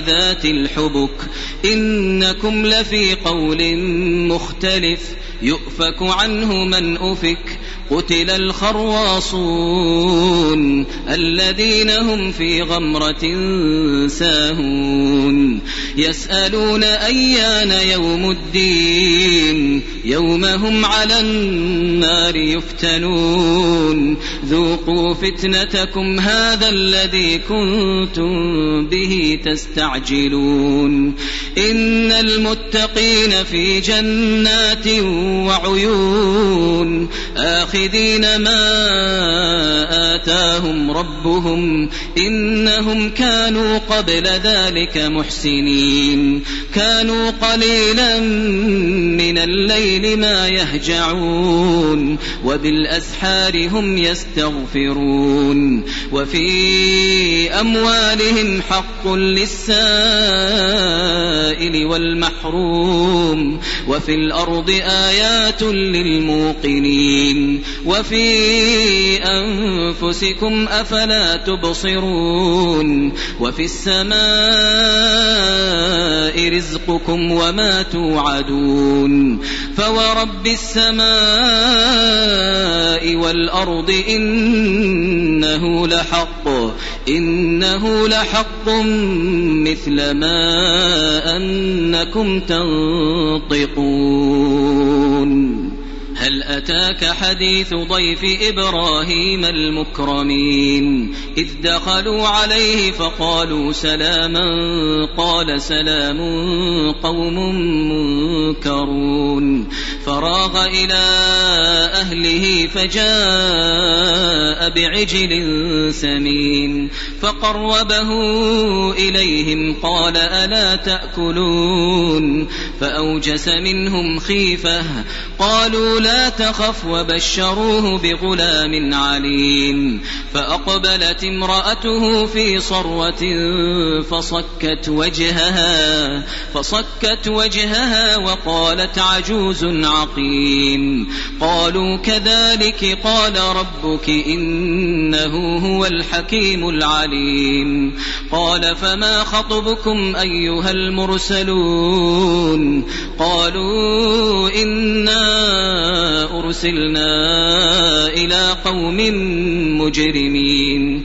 ذات الحبك إنكم لفي قول مختلف يؤفك عنه من أفك قتل الخراصون الذين هم في غمرة ساهون يسألون أيان يوم الدين يوم هم على النار يفتنون ذوقوا فتنتكم هذا الذي كنتم به تستعجلون إن المتقين في جنات وعيون. آخذين ما آتاهم ربهم إنهم كانوا قبل ذلك محسنين. كانوا قليلا من الليل ما يهجعون وبالأسحار هم يستغفرون. وفي أموالهم حق للسائل والمحروم. وفي الأرض آيات للموقنين. وفي أنفسكم أفلا تبصرون. وفي السماء رزقكم وما توعدون فورب السماء والأرض إنه لحق إنه لحق مثل ما أنكم تنطقون هل أتاك حديث ضيف إبراهيم المكرمين؟ إذ دخلوا عليه فقالوا سلاما قال سلام قوم منكرون. فراغ إلى أهله فجاء بعجل سمين. فقربه إليهم قال ألا تأكلون؟ فأوجس منهم خيفة قالوا لا تخف وبشروه بغلام عليم. فأقبلت امرأته في صروة فصكت وجهها فصكت وجهها وقالت عجوز عقيم. قالوا كذلك قال ربك إنه هو الحكيم العليم. قال فما خطبكم أيها المرسلون؟ قالوا إنا أرسلنا إلى قوم مجرمين.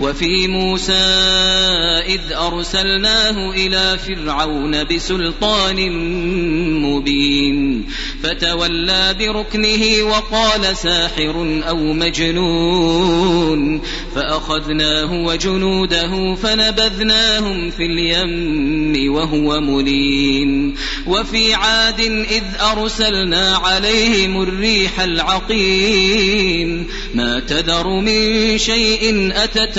وفي موسى إذ أرسلناه إلى فرعون بسلطان مبين فتولى بركنه وقال ساحر أو مجنون فأخذناه وجنوده فنبذناهم في اليم وهو مليم وفي عاد إذ أرسلنا عليهم الريح العقيم ما تذر من شيء أتت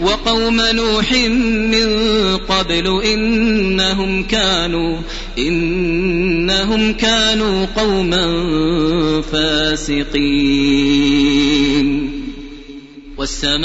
وقوم نوح من قبل إنهم كانوا إنهم كانوا قوما فاسقين. والسماء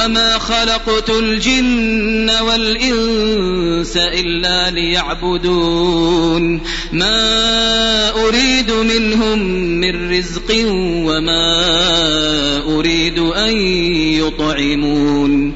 وما خلقت الجن والإنس إلا ليعبدون ما أريد منهم من رزق وما أريد أن يطعمون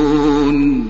يعلمون